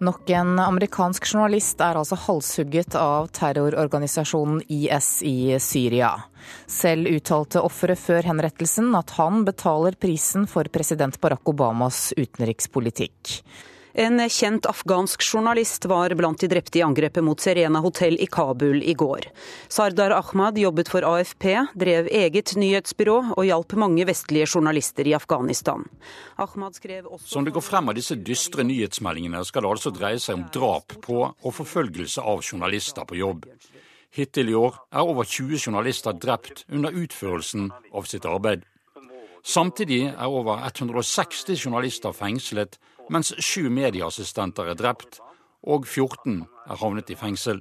Nok en amerikansk journalist er altså halshugget av terrororganisasjonen IS i Syria. Selv uttalte offeret før henrettelsen at han betaler prisen for president Barack Obamas utenrikspolitikk. En kjent afghansk journalist var blant de drepte i angrepet mot Serena hotell i Kabul i går. Sardar Ahmad jobbet for AFP, drev eget nyhetsbyrå og hjalp mange vestlige journalister i Afghanistan. Som det går frem av disse dystre nyhetsmeldingene, skal det altså dreie seg om drap på og forfølgelse av journalister på jobb. Hittil i år er over 20 journalister drept under utførelsen av sitt arbeid. Samtidig er over 160 journalister fengslet mens sju medieassistenter er drept og 14 er havnet i fengsel.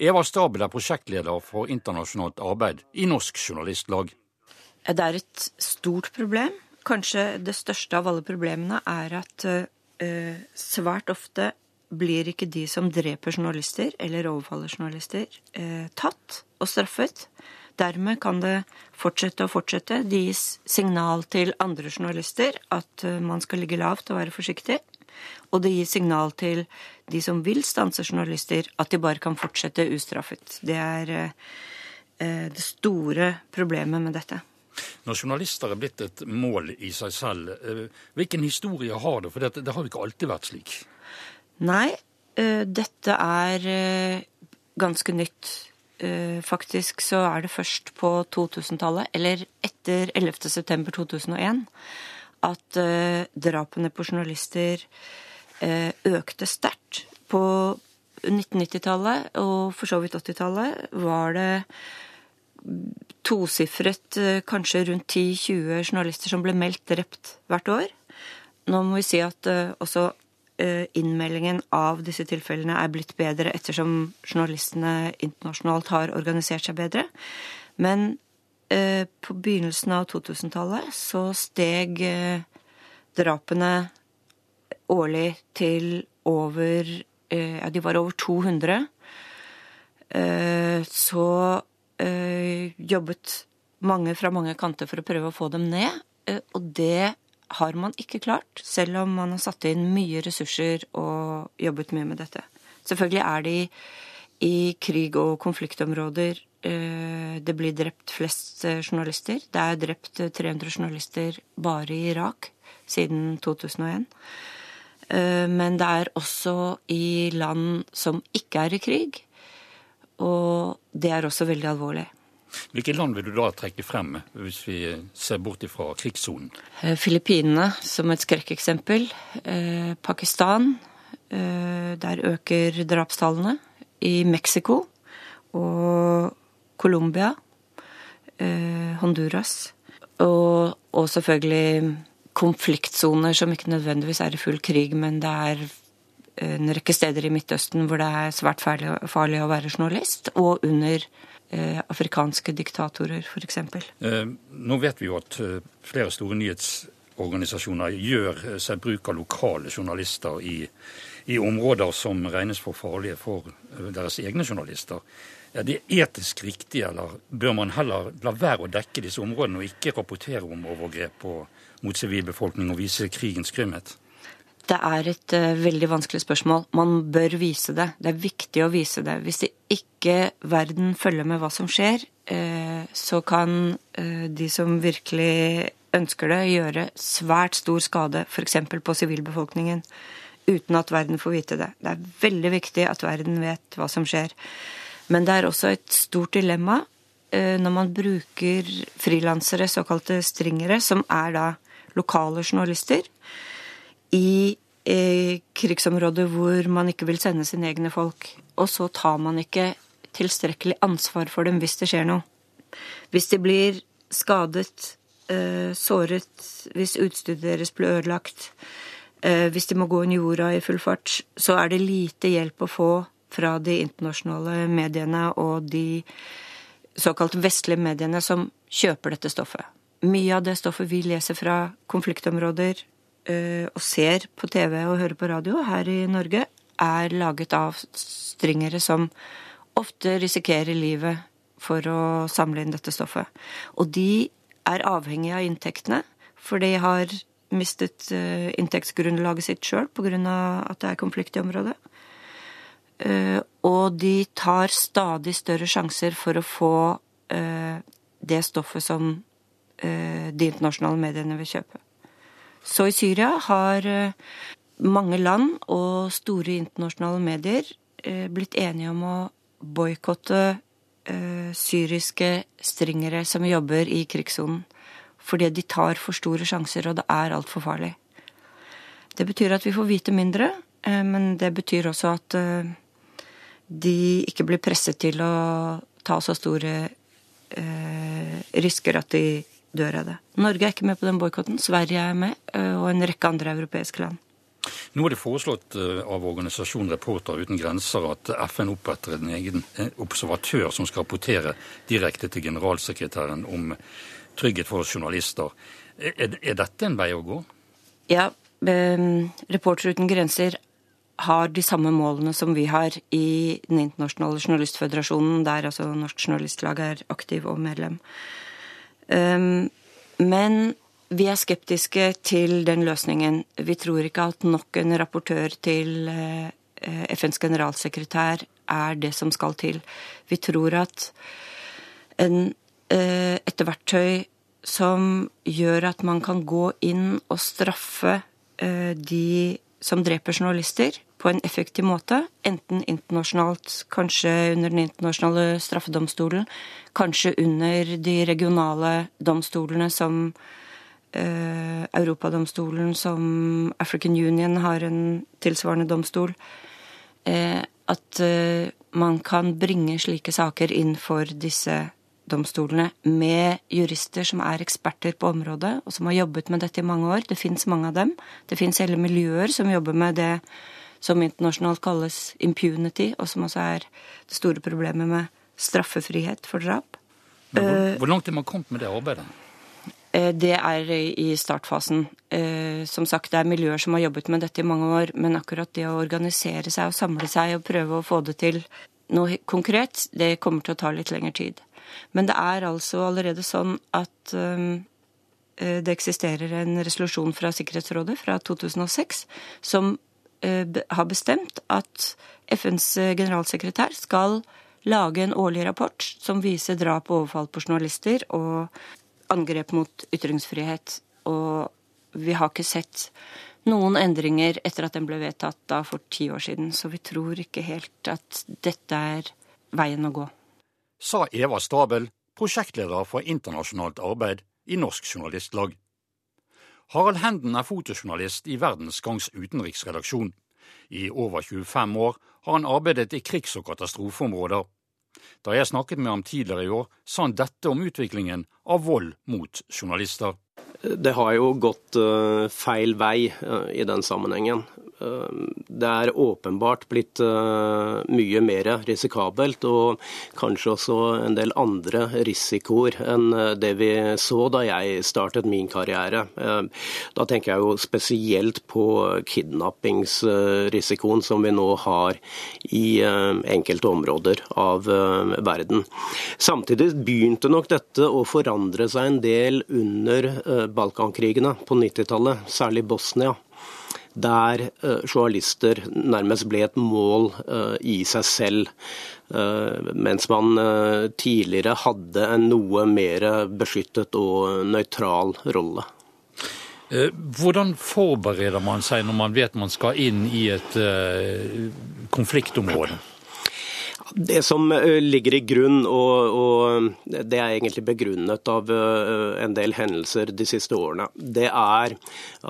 Eva Stabel er prosjektleder for internasjonalt arbeid i Norsk Journalistlag. Det er et stort problem. Kanskje det største av alle problemene er at uh, svært ofte blir ikke de som dreper journalister eller overfaller journalister, uh, tatt og straffet. Dermed kan det fortsette og fortsette. Det gis signal til andre journalister at eh, man skal ligge lavt og være forsiktig. Og det gis signal til de som vil stanse journalister, at de bare kan fortsette ustraffet. Det er eh, eh, det store problemet med dette. Når journalister er blitt et mål i seg selv, hvilken historie har det? For det, det har jo ikke alltid vært slik. Nei, dette er ganske nytt. Eh, faktisk så er det først på 2000-tallet, eller etter 11.9.2001, at eh, drapene på journalister eh, økte sterkt. På 1990-tallet og for så vidt 80-tallet var det tosifret, kanskje rundt 10-20 journalister som ble meldt drept hvert år. Nå må vi si at også innmeldingen av disse tilfellene er blitt bedre ettersom journalistene internasjonalt har organisert seg bedre. Men eh, på begynnelsen av 2000-tallet så steg eh, drapene årlig til over Ja, de var over 200. Så jobbet mange fra mange kanter for å prøve å få dem ned. Og det har man ikke klart, selv om man har satt inn mye ressurser og jobbet mye med dette. Selvfølgelig er det i, i krig- og konfliktområder eh, det blir drept flest eh, journalister. Det er drept 300 journalister bare i Irak siden 2001. Eh, men det er også i land som ikke er i krig, og det er også veldig alvorlig. Hvilke land vil du da trekke frem, hvis vi ser bort fra krigssonen? Eh, Filippinene som et skrekkeksempel. Eh, Pakistan. Eh, der øker drapstallene. I Mexico og Colombia. Honduras. Og, og selvfølgelig konfliktsoner som ikke nødvendigvis er i full krig, men det er en rekke steder i Midtøsten hvor det er svært farlig, farlig å være journalist, og under afrikanske diktatorer, f.eks. Eh, nå vet vi jo at eh, flere store nyhetsorganisasjoner gjør eh, seg bruk av lokale journalister i, i områder som regnes for farlige for eh, deres egne journalister. Er det etisk riktig, eller bør man heller la være å dekke disse områdene og ikke rapportere om overgrep mot sivilbefolkning og vise krigens grymhet? Det er et uh, veldig vanskelig spørsmål. Man bør vise det. Det er viktig å vise det. Hvis det ikke verden følger med hva som skjer, uh, så kan uh, de som virkelig ønsker det, gjøre svært stor skade, f.eks. på sivilbefolkningen, uten at verden får vite det. Det er veldig viktig at verden vet hva som skjer. Men det er også et stort dilemma når man bruker frilansere, såkalte stringere, som er da lokale journalister i eh, krigsområder hvor man ikke vil sende sine egne folk. Og så tar man ikke tilstrekkelig ansvar for dem hvis det skjer noe. Hvis de blir skadet, eh, såret, hvis utstyret deres blir ødelagt, eh, hvis de må gå inn jorda i full fart, så er det lite hjelp å få fra de internasjonale mediene og de såkalt vestlige mediene som kjøper dette stoffet. Mye av det stoffet vi leser fra konfliktområder, og ser på TV og hører på radio her i Norge, er laget av stringere som ofte risikerer livet for å samle inn dette stoffet. Og de er avhengige av inntektene, for de har mistet inntektsgrunnlaget sitt sjøl pga. at det er konflikt i området. Og de tar stadig større sjanser for å få det stoffet som de internasjonale mediene vil kjøpe. Så i Syria har mange land og store internasjonale medier blitt enige om å boikotte uh, syriske stringere som jobber i krigssonen. Fordi de tar for store sjanser, og det er altfor farlig. Det betyr at vi får vite mindre, men det betyr også at de ikke blir presset til å ta så store risker at de dør av det. Norge er ikke med på den boikotten. Sverige er med, og en rekke andre europeiske land. Nå er det foreslått eh, av organisasjonen Reporter uten grenser at FN oppretter en egen observatør som skal rapportere direkte til generalsekretæren om trygghet for journalister. Er, er dette en vei å gå? Ja, ehm, Reporter uten grenser har de samme målene som vi har i Den internasjonale journalistføderasjonen, der altså Norsk Journalistlag er aktiv og medlem. Men vi er skeptiske til den løsningen. Vi tror ikke at nok en rapportør til eh, FNs generalsekretær er det som skal til. Vi tror at en, eh, et verktøy som gjør at man kan gå inn og straffe eh, de som dreper journalister, på en effektiv måte, enten internasjonalt, kanskje under den internasjonale straffedomstolen, kanskje under de regionale domstolene som Eh, Europadomstolen som African Union har en tilsvarende domstol. Eh, at eh, man kan bringe slike saker inn for disse domstolene med jurister som er eksperter på området, og som har jobbet med dette i mange år. Det fins mange av dem. Det fins hele miljøer som jobber med det som internasjonalt kalles impunity, og som også er det store problemet med straffefrihet for drap. Hvor, hvor langt er man kommet med det arbeidet? Eh, det er i startfasen. Eh, som sagt, det er miljøer som har jobbet med dette i mange år, men akkurat det å organisere seg og samle seg og prøve å få det til noe konkret, det kommer til å ta litt lengre tid. Men det er altså allerede sånn at eh, det eksisterer en resolusjon fra Sikkerhetsrådet fra 2006 som har bestemt at FNs generalsekretær skal lage en årlig rapport som viser drap og overfall på journalister og angrep mot ytringsfrihet. Og vi har ikke sett noen endringer etter at den ble vedtatt da for ti år siden. Så vi tror ikke helt at dette er veien å gå. Sa Eva Stabel, prosjektleder for internasjonalt arbeid i Norsk Journalistlag. Harald Henden er fotojournalist i Verdensgangs utenriksredaksjon. I over 25 år har han arbeidet i krigs- og katastrofeområder. Da jeg snakket med ham tidligere i år, sa han dette om utviklingen av vold mot journalister. Det har jo gått uh, feil vei uh, i den sammenhengen. Eh, det er åpenbart blitt eh, mye mer risikabelt, og kanskje også en del andre risikoer enn eh, det vi så da jeg startet min karriere. Da tenker jeg jo spesielt på kidnappingsrisikoen som vi nå har i enkelte områder av verden. Samtidig begynte nok dette å forandre seg en del under Balkankrigene på 90-tallet, særlig Bosnia der uh, journalister nærmest ble et mål uh, i seg selv. Uh, mens man tidligere hadde en noe mer beskyttet og nøytral rolle. Hvordan forbereder man seg når man vet man skal inn i et konfliktområde? Det som eh, ligger i grunn, og, og, det er egentlig begrunnet av eh, en del hendelser de siste årene, det er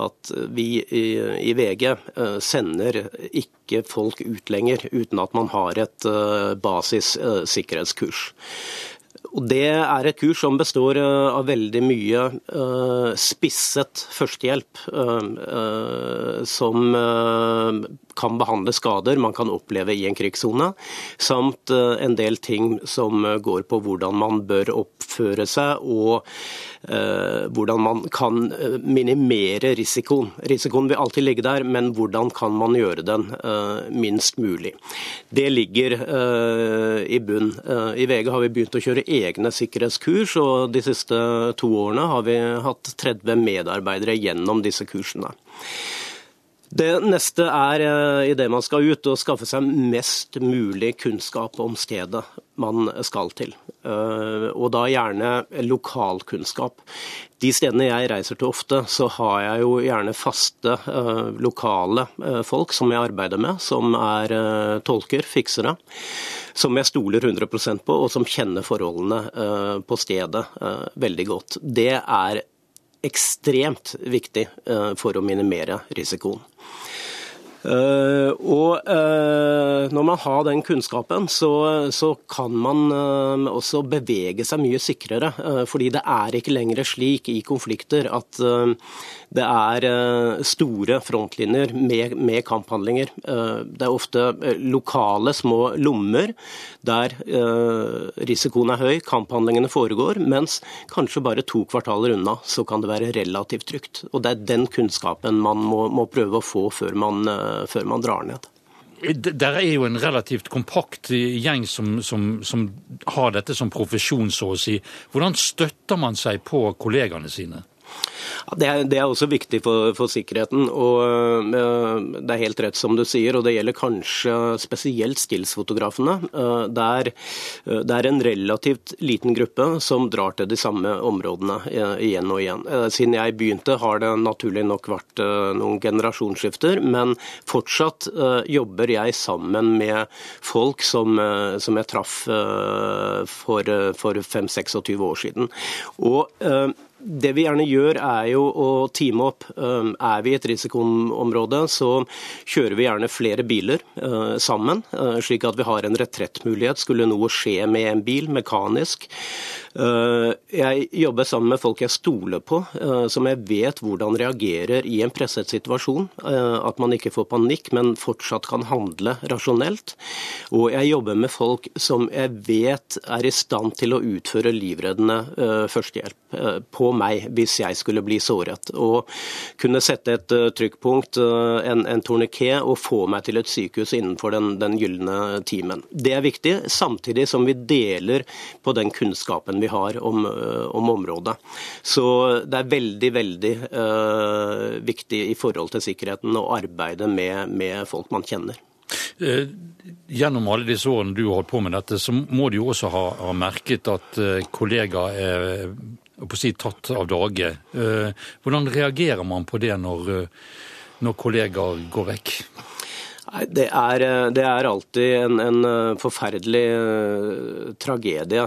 at vi i, i VG eh, sender ikke folk ut lenger uten at man har et basis sikkerhetskurs. Og Det er et kurs som består av veldig mye spisset førstehjelp, som kan behandle skader man kan oppleve i en krigssone, samt en del ting som går på hvordan man bør oppføre seg og hvordan man kan minimere risikoen. Risikoen vil alltid ligge der, men hvordan kan man gjøre den minst mulig. Det ligger i bunn. I VG har vi begynt å kjøre egne sikkerhetskurs, og de siste to årene har vi hatt 30 medarbeidere gjennom disse kursene. Det neste er eh, idet man skal ut, å skaffe seg mest mulig kunnskap om stedet man skal til. Eh, og da gjerne lokalkunnskap. De stedene jeg reiser til ofte, så har jeg jo gjerne faste eh, lokale folk som jeg arbeider med, som er tolker, fiksere. Som jeg stoler 100% på, og som kjenner forholdene på stedet veldig godt. Det er ekstremt viktig for å minimere risikoen. Uh, og uh, når man har den kunnskapen, så, så kan man uh, også bevege seg mye sikrere. fordi det er ikke lenger slik i konflikter at det er eh, store frontlinjer med, med kamphandlinger. Eh, det er ofte eh, lokale små lommer der risikoen er høy, kamphandlingene foregår, mens kanskje bare to kvartaler unna så kan det være relativt trygt. Og Det er den kunnskapen man må, må prøve å få før man, før man drar ned. Der er jo en relativt kompakt gjeng som, som, som, har dette som profesjon, så å si. Hvordan støtter man seg på kollegaene sine? Det, er, det, er, også viktig for, for sikkerheten. og uh, Det er helt rett som du sier, og det gjelder kanskje spesielt stillsfotografene. Uh, det, uh, det, er, en relativt liten gruppe som drar til de samme områdene igjen og igjen. Siden jeg begynte har det naturlig nok vært noen generasjonsskifter, men fortsatt jobber jeg sammen med folk som, som jeg traff for, for 5-26 år siden. Og det vi gjerne gjør, er jo å teame opp. Um, er vi i et risikoområde, så kjører vi gjerne flere biler uh, sammen, uh, slik at vi har en retrettmulighet. Skulle noe skje med en bil mekanisk, jeg jobber sammen med folk jeg stoler på, eh, som jeg vet hvordan reagerer i en presset situasjon. Eh, at man ikke får panikk, men fortsatt kan handle rasjonelt. Og jeg jobber med folk som jeg vet er i stand til å utføre livreddende førstehjelp på meg hvis jeg skulle bli såret. Og kunne sette et trykkpunkt, en, en torniké, og få meg til et sykehus innenfor den, den gylne timen. Det er viktig, samtidig som vi deler på den kunnskapen vi har om, eh, om området. Så det er veldig, veldig uh, viktig i forhold til sikkerheten å arbeide med, med folk man kjenner. Eh, gjennom alle disse årene du har holdt på med dette, så må du jo også ha, ha merket at kollegaer er på å si, tatt av dage. Hvordan reagerer man på det når, når kollegaer går vekk? Det er, eh, det er, alltid en, en eh, forferdelig uh, tragedie.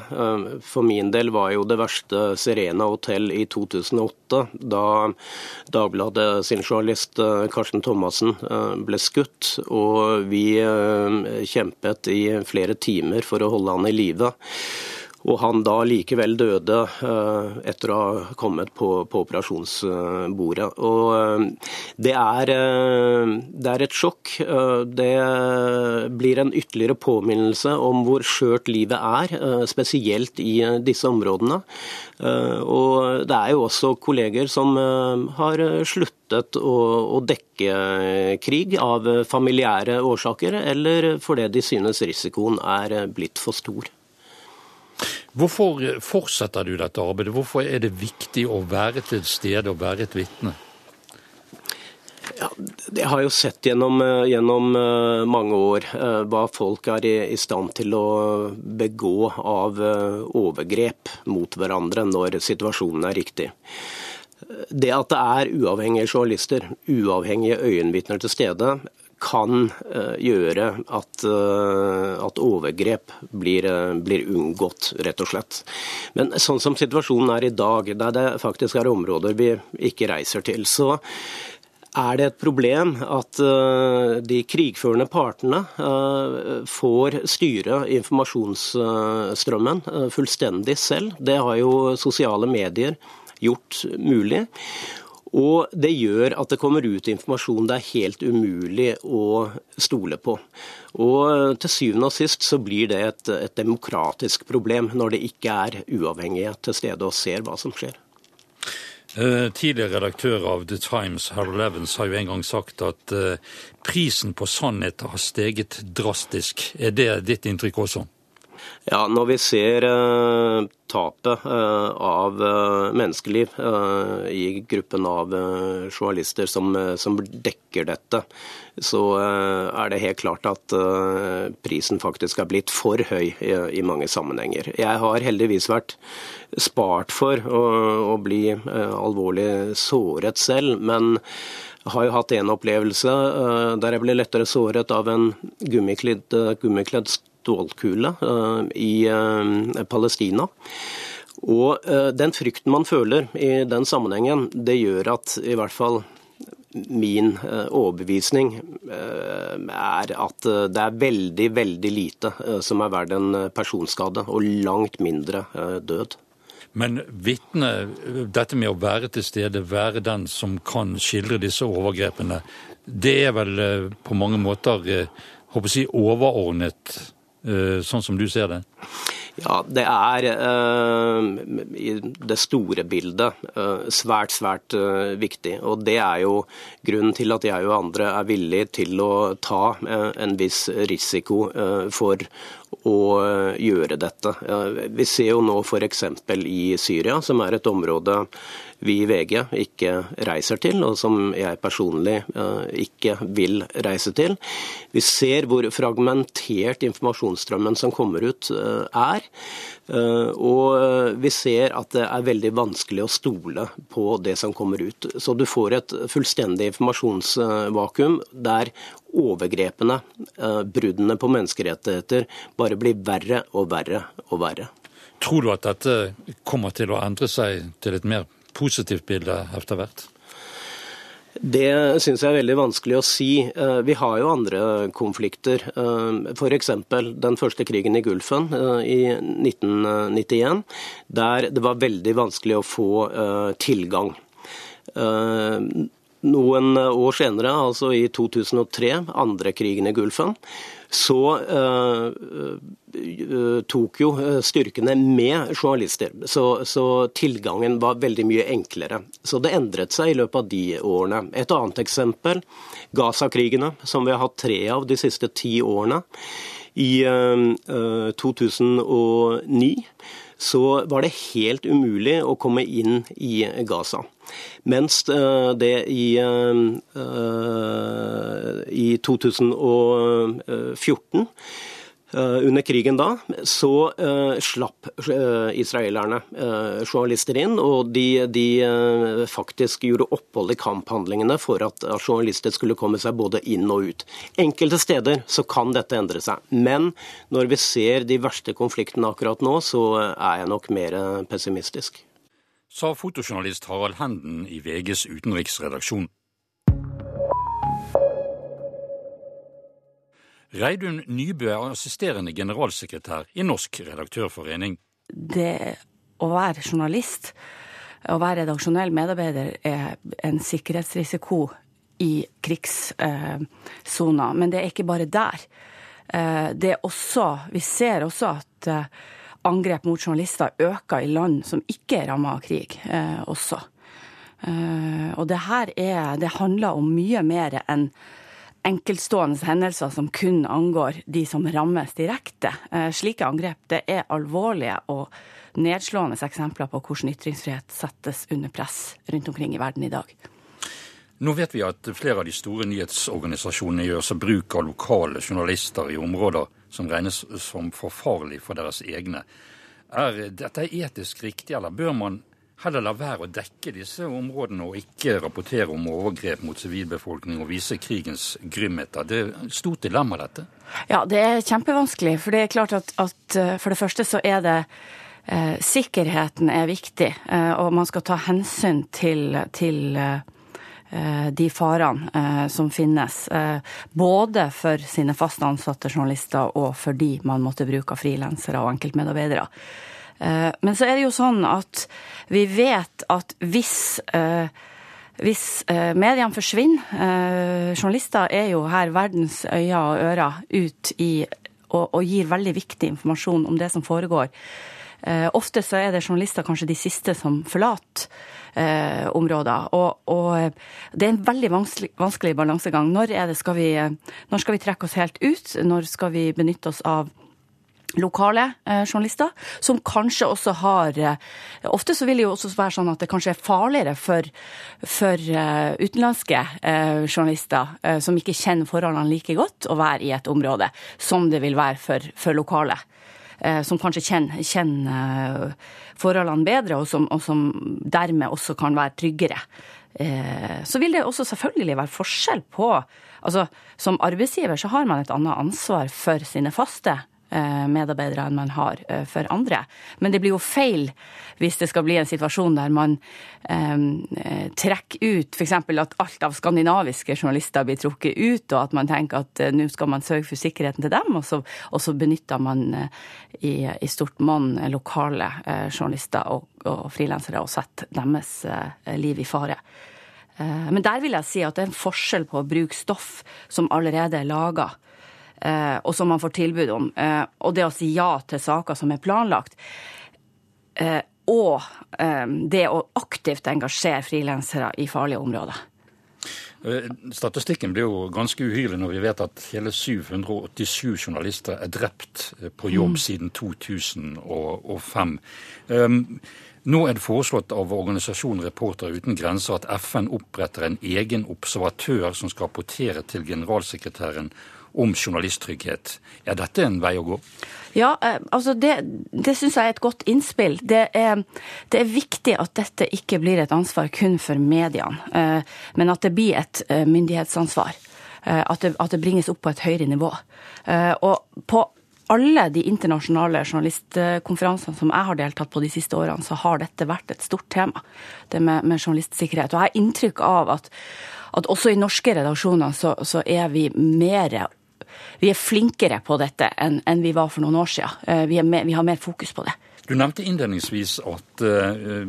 For min del var jo det verste Serena hotell i 2008, da Dagbladet sin journalist Karsten Thomassen ble skutt. Og vi kjempet i flere timer for å holde han i live og han da likevel døde eh, etter å ha kommet på, på operasjonsbordet. Og eh, det er, eh, det er, et sjokk. Det blir en ytterligere påminnelse om hvor skjørt livet er, spesielt i disse områdene. Og det er jo også kolleger som har sluttet å, å dekke krig av familiære årsaker, eller fordi de synes risikoen er blitt for stor. Hvorfor fortsetter du dette arbeidet? Hvorfor er det viktig å være til stede og være et vitne? Ja, jeg har jo sett gjennom, eh, gjennom eh, mange år eh, hva folk er i, stand til å begå av overgrep mot hverandre når situasjonen er riktig. Det at det er uavhengige journalister, uavhengige øyenvitner til stede, kan eh, gjøre at, eh, at overgrep blir, eh, blir, unngått, rett og slett. Men sånn som situasjonen er i dag, der det faktisk er områder vi ikke reiser til, så er det et problem at de krigførende partene får styre informasjonsstrømmen fullstendig selv. Det har jo sosiale medier gjort mulig. Og det gjør at det kommer ut informasjon det er helt umulig å stole på. Og til syvende og sist så blir det et, et demokratisk problem når det ikke er uavhengige til stede og ser hva som skjer. Eh, tidligere redaktør av The Times, Harold Evans, har jo en gang sagt at eh, prisen på sannhet har steget drastisk. Er det ditt inntrykk også? Ja, Når vi ser uh, tapet uh, av uh, menneskeliv i gruppen av journalister som, dekker dette, så er det helt klart at prisen faktisk er blitt for høy i, mange sammenhenger. Jeg har heldigvis vært spart for å bli alvorlig såret selv, men har jo hatt en opplevelse der jeg ble lettere såret av en gummikledd, gummikledd stålkule eh, i eh, Palestina. Og eh, den frykten man føler i den sammenhengen, det gjør at i hvert fall min overbevisning er at det er veldig, veldig lite som er verdt en personskade, og langt mindre død. Men vitne, dette med å være til stede, være den som kan skildre disse overgrepene, det er vel på mange måter håper jeg, overordnet sånn som du ser det? Ja, Det er uh, i det store bildet uh, svært, svært viktig. Og Det er jo grunnen til at jeg og andre er villige til å ta en viss risiko for å gjøre dette. Vi ser jo nå f.eks. i Syria, som er et område vi i VG ikke reiser til, og som jeg personlig eh, ikke vil reise til. Vi ser hvor fragmentert informasjonsstrømmen som kommer ut eh, er. Eh, og vi ser at det er veldig vanskelig å stole på det som kommer ut. Så du får et fullstendig informasjonsvakuum der overgrepene, bruddene på menneskerettigheter, bare blir verre og verre og verre. Tror du at dette kommer til å endre seg til et mer positivt bilde etter hvert? Det syns jeg er veldig vanskelig å si. Eh, vi har jo andre konflikter. Eh, F.eks. den første krigen i Gulfen eh, i 1991, der det var veldig vanskelig å få tilgang. Noen år senere, altså i 2003, andre krigen i Gulfen, så uh, tok jo styrkene med journalister. Så, så, tilgangen var veldig mye enklere. Så det endret seg i løpet av de årene. Et annet eksempel, Gaza-krigene, som vi har hatt tre av de siste ti årene. I uh, 2009 så var det helt umulig å komme inn i Gaza. Mens eh, det i, eh, i 2014 Eh, under krigen da, så uh, slapp uh, israelerne journalister inn, og de, de faktisk gjorde opphold i kamphandlingene for at journalister skulle komme seg både inn og ut. Enkelte steder så kan dette endre seg, men når vi ser de verste konfliktene akkurat nå, så er jeg nok mer pessimistisk. Sa fotojournalist Harald Henden i VGs utenriksredaksjon. Reidun Nybø er assisterende generalsekretær i Norsk redaktørforening. Det å være journalist, å være redaksjonell medarbeider, er en sikkerhetsrisiko i krigssona. Men det er ikke bare der. Eh, det er også, vi ser også at eh, angrep mot journalister øker i land som ikke er rammet av krig eh, også. Og det her er Det handler om mye mer enn enkeltstående hendelser som kun angår de som rammes direkte. Eh, slike angrep er alvorlige og nedslående eksempler på hvordan ytringsfrihet settes under press rundt omkring i verden i dag. Nå vet vi at flere av de store nyhetsorganisasjonene gjør seg bruk av lokale journalister i områder som regnes som for farlig for deres egne. Er dette etisk riktig, eller bør man heller la være å dekke disse områdene og ikke rapportere om overgrep mot sivilbefolkning og vise krigens grymheter. Det er et stort dilemma, dette. Ja, det er kjempevanskelig. For det er klart at, at eh, for det første så er det eh, Sikkerheten er viktig, eh, og man skal ta hensyn til, til eh, de farene eh, som finnes. Eh, både for sine fast ansatte journalister og for de man måtte bruke av frilansere og enkeltmedarbeidere. Eh, men så er det jo sånn at vi vet at hvis eh, hvis eh, mediene forsvinner eh, Journalister er jo her verdens øyne og ører ut i og, og, gir veldig viktig informasjon om det som foregår. Eh, ofte så er det journalister kanskje de siste som forlater eh, områder. Og, og, det er en veldig vanskelig, vanskelig balansegang. Når, når skal vi trekke oss helt ut? Når skal vi benytte oss av lokale eh, journalister, som kanskje også har eh, Ofte så vil det jo også være sånn at det kanskje er farligere for, for eh, utenlandske uh, journalister uh, som ikke kjenner forholdene like godt, å være i et område som det vil være for, for lokale. Som kanskje kjenner, kjenner forholdene bedre, og som, og som, dermed også kan være tryggere. Så vil det også selvfølgelig være forskjell på Altså, som arbeidsgiver så har man et annet ansvar for sine faste Eh, medarbeidere enn man har eh, for andre. Men det blir jo feil hvis det skal bli en situasjon der man eh, trekker ut f.eks. at alt av skandinaviske journalister blir trukket ut, og at man tenker at nå skal man sørge for sikkerheten til dem, og så, og så benytter man i, i, stort monn lokale journalister og, og frilansere og setter deres liv i fare. Men der vil jeg si at det er en forskjell på å bruke stoff som allerede er laga, Eh, og som man får tilbud om. Eh, og det å si ja til saker som er planlagt. Eh, og det å aktivt engasjere frilansere i farlige områder. Statistikken blir jo ganske uhyrlig når vi vet at hele 787 journalister er drept på jobb mm. siden 2005. Nå er det foreslått av organisasjonen Reportere uten grenser at FN oppretter en egen observatør som skal rapportere til generalsekretæren om journalisttrygghet. Er dette en vei å gå? Ja, eh, altså det, det syns jeg er et godt innspill. Det er, det er, viktig at dette ikke blir et ansvar kun for mediene, eh, men at det blir et eh, myndighetsansvar. At det, at det bringes opp på et høyere nivå. Og på alle de internasjonale journalistkonferansene som jeg har deltatt på de siste årene, så har dette vært et stort tema, det med, med journalistsikkerhet. Og jeg har inntrykk av at, at også i norske redaksjoner så, så er vi mer vi er flinkere på dette enn, enn vi var for noen år siden. Eh, vi, mer, vi, har mer fokus på det. Du nevnte innledningsvis at uh,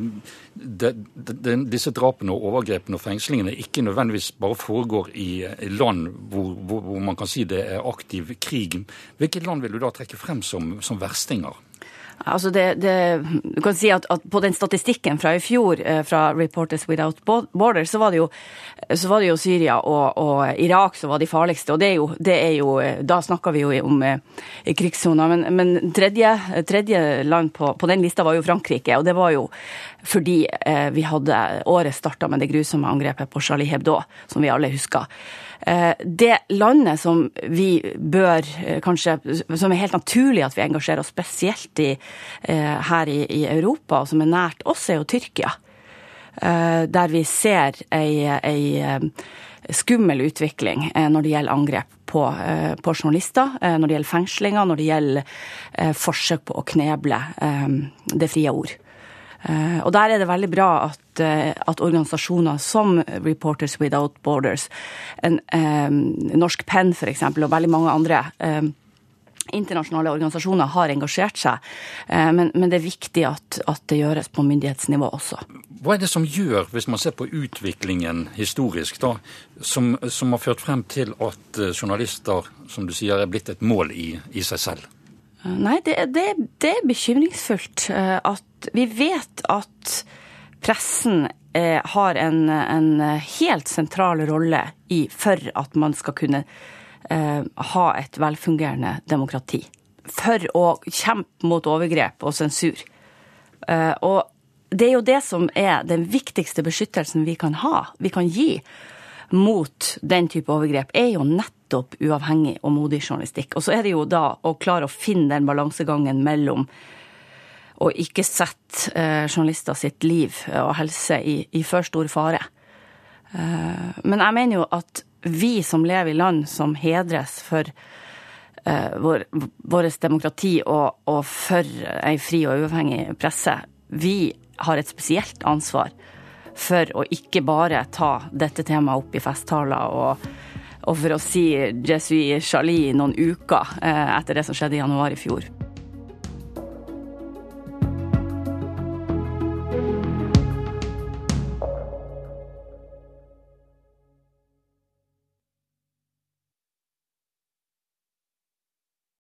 de, de, disse drapene og overgrepene og fengslingene ikke nødvendigvis bare foregår i, land hvor, hvor, hvor, man kan si det er aktiv krig. Hvilket land vil du da trekke frem som, som verstinger? Altså det, det, du kan si at, at, På den statistikken fra i fjor eh, fra Reporters Without Borders, så var det jo, var det jo Syria og, og, Irak som var de farligste. og det er jo, det er jo Da snakker vi jo om krigssona, krigssoner. Men, men tredje, tredje, land på, på, den lista var jo Frankrike. Og det var jo fordi eh, vi hadde året starta med det grusomme angrepet på Charlie Hebdo, som vi alle husker. Eh, det landet som vi bør eh, kanskje Som er helt naturlig at vi engasjerer oss spesielt i eh, her i, i Europa, og som er nært oss, er jo Tyrkia. Der vi ser ei, ei skummel utvikling når det gjelder angrep på, på, journalister, når det gjelder fengslinger, når det gjelder forsøk på å kneble det frie ord. Eh, og der er det veldig bra at, eh, at organisasjoner som Reporters Without Borders, en, en, Norsk Penn f.eks., og veldig mange andre internasjonale organisasjoner har engasjert seg. Men, men det er viktig at, at, det gjøres på myndighetsnivå også. Hva er det som gjør, hvis man ser på utviklingen historisk, da, som, som har ført frem til at journalister, som du sier, er blitt et mål i, i seg selv? Nei, det, det, det, er bekymringsfullt at vi vet at pressen eh, har en, en, helt sentral rolle i, for at man skal kunne eh, ha et velfungerende demokrati. For å kjempe mot overgrep og sensur. Eh, og det er jo det som er den viktigste beskyttelsen vi kan ha, vi kan gi mot den type overgrep, er jo nettopp uavhengig og modig journalistikk. Og så er det jo da å klare å finne den balansegangen mellom å ikke sette eh, journalister sitt liv og helse i, i for stor fare. Eh, men jeg mener jo at vi som lever i land som hedres for eh, vår, vårt demokrati og, og for ei fri og uavhengig presse, vi har et spesielt ansvar for å ikke bare ta dette temaet opp i festtaler og, og for å si 'Je Charlie' noen uker eh, etter det som skjedde i januar i fjor.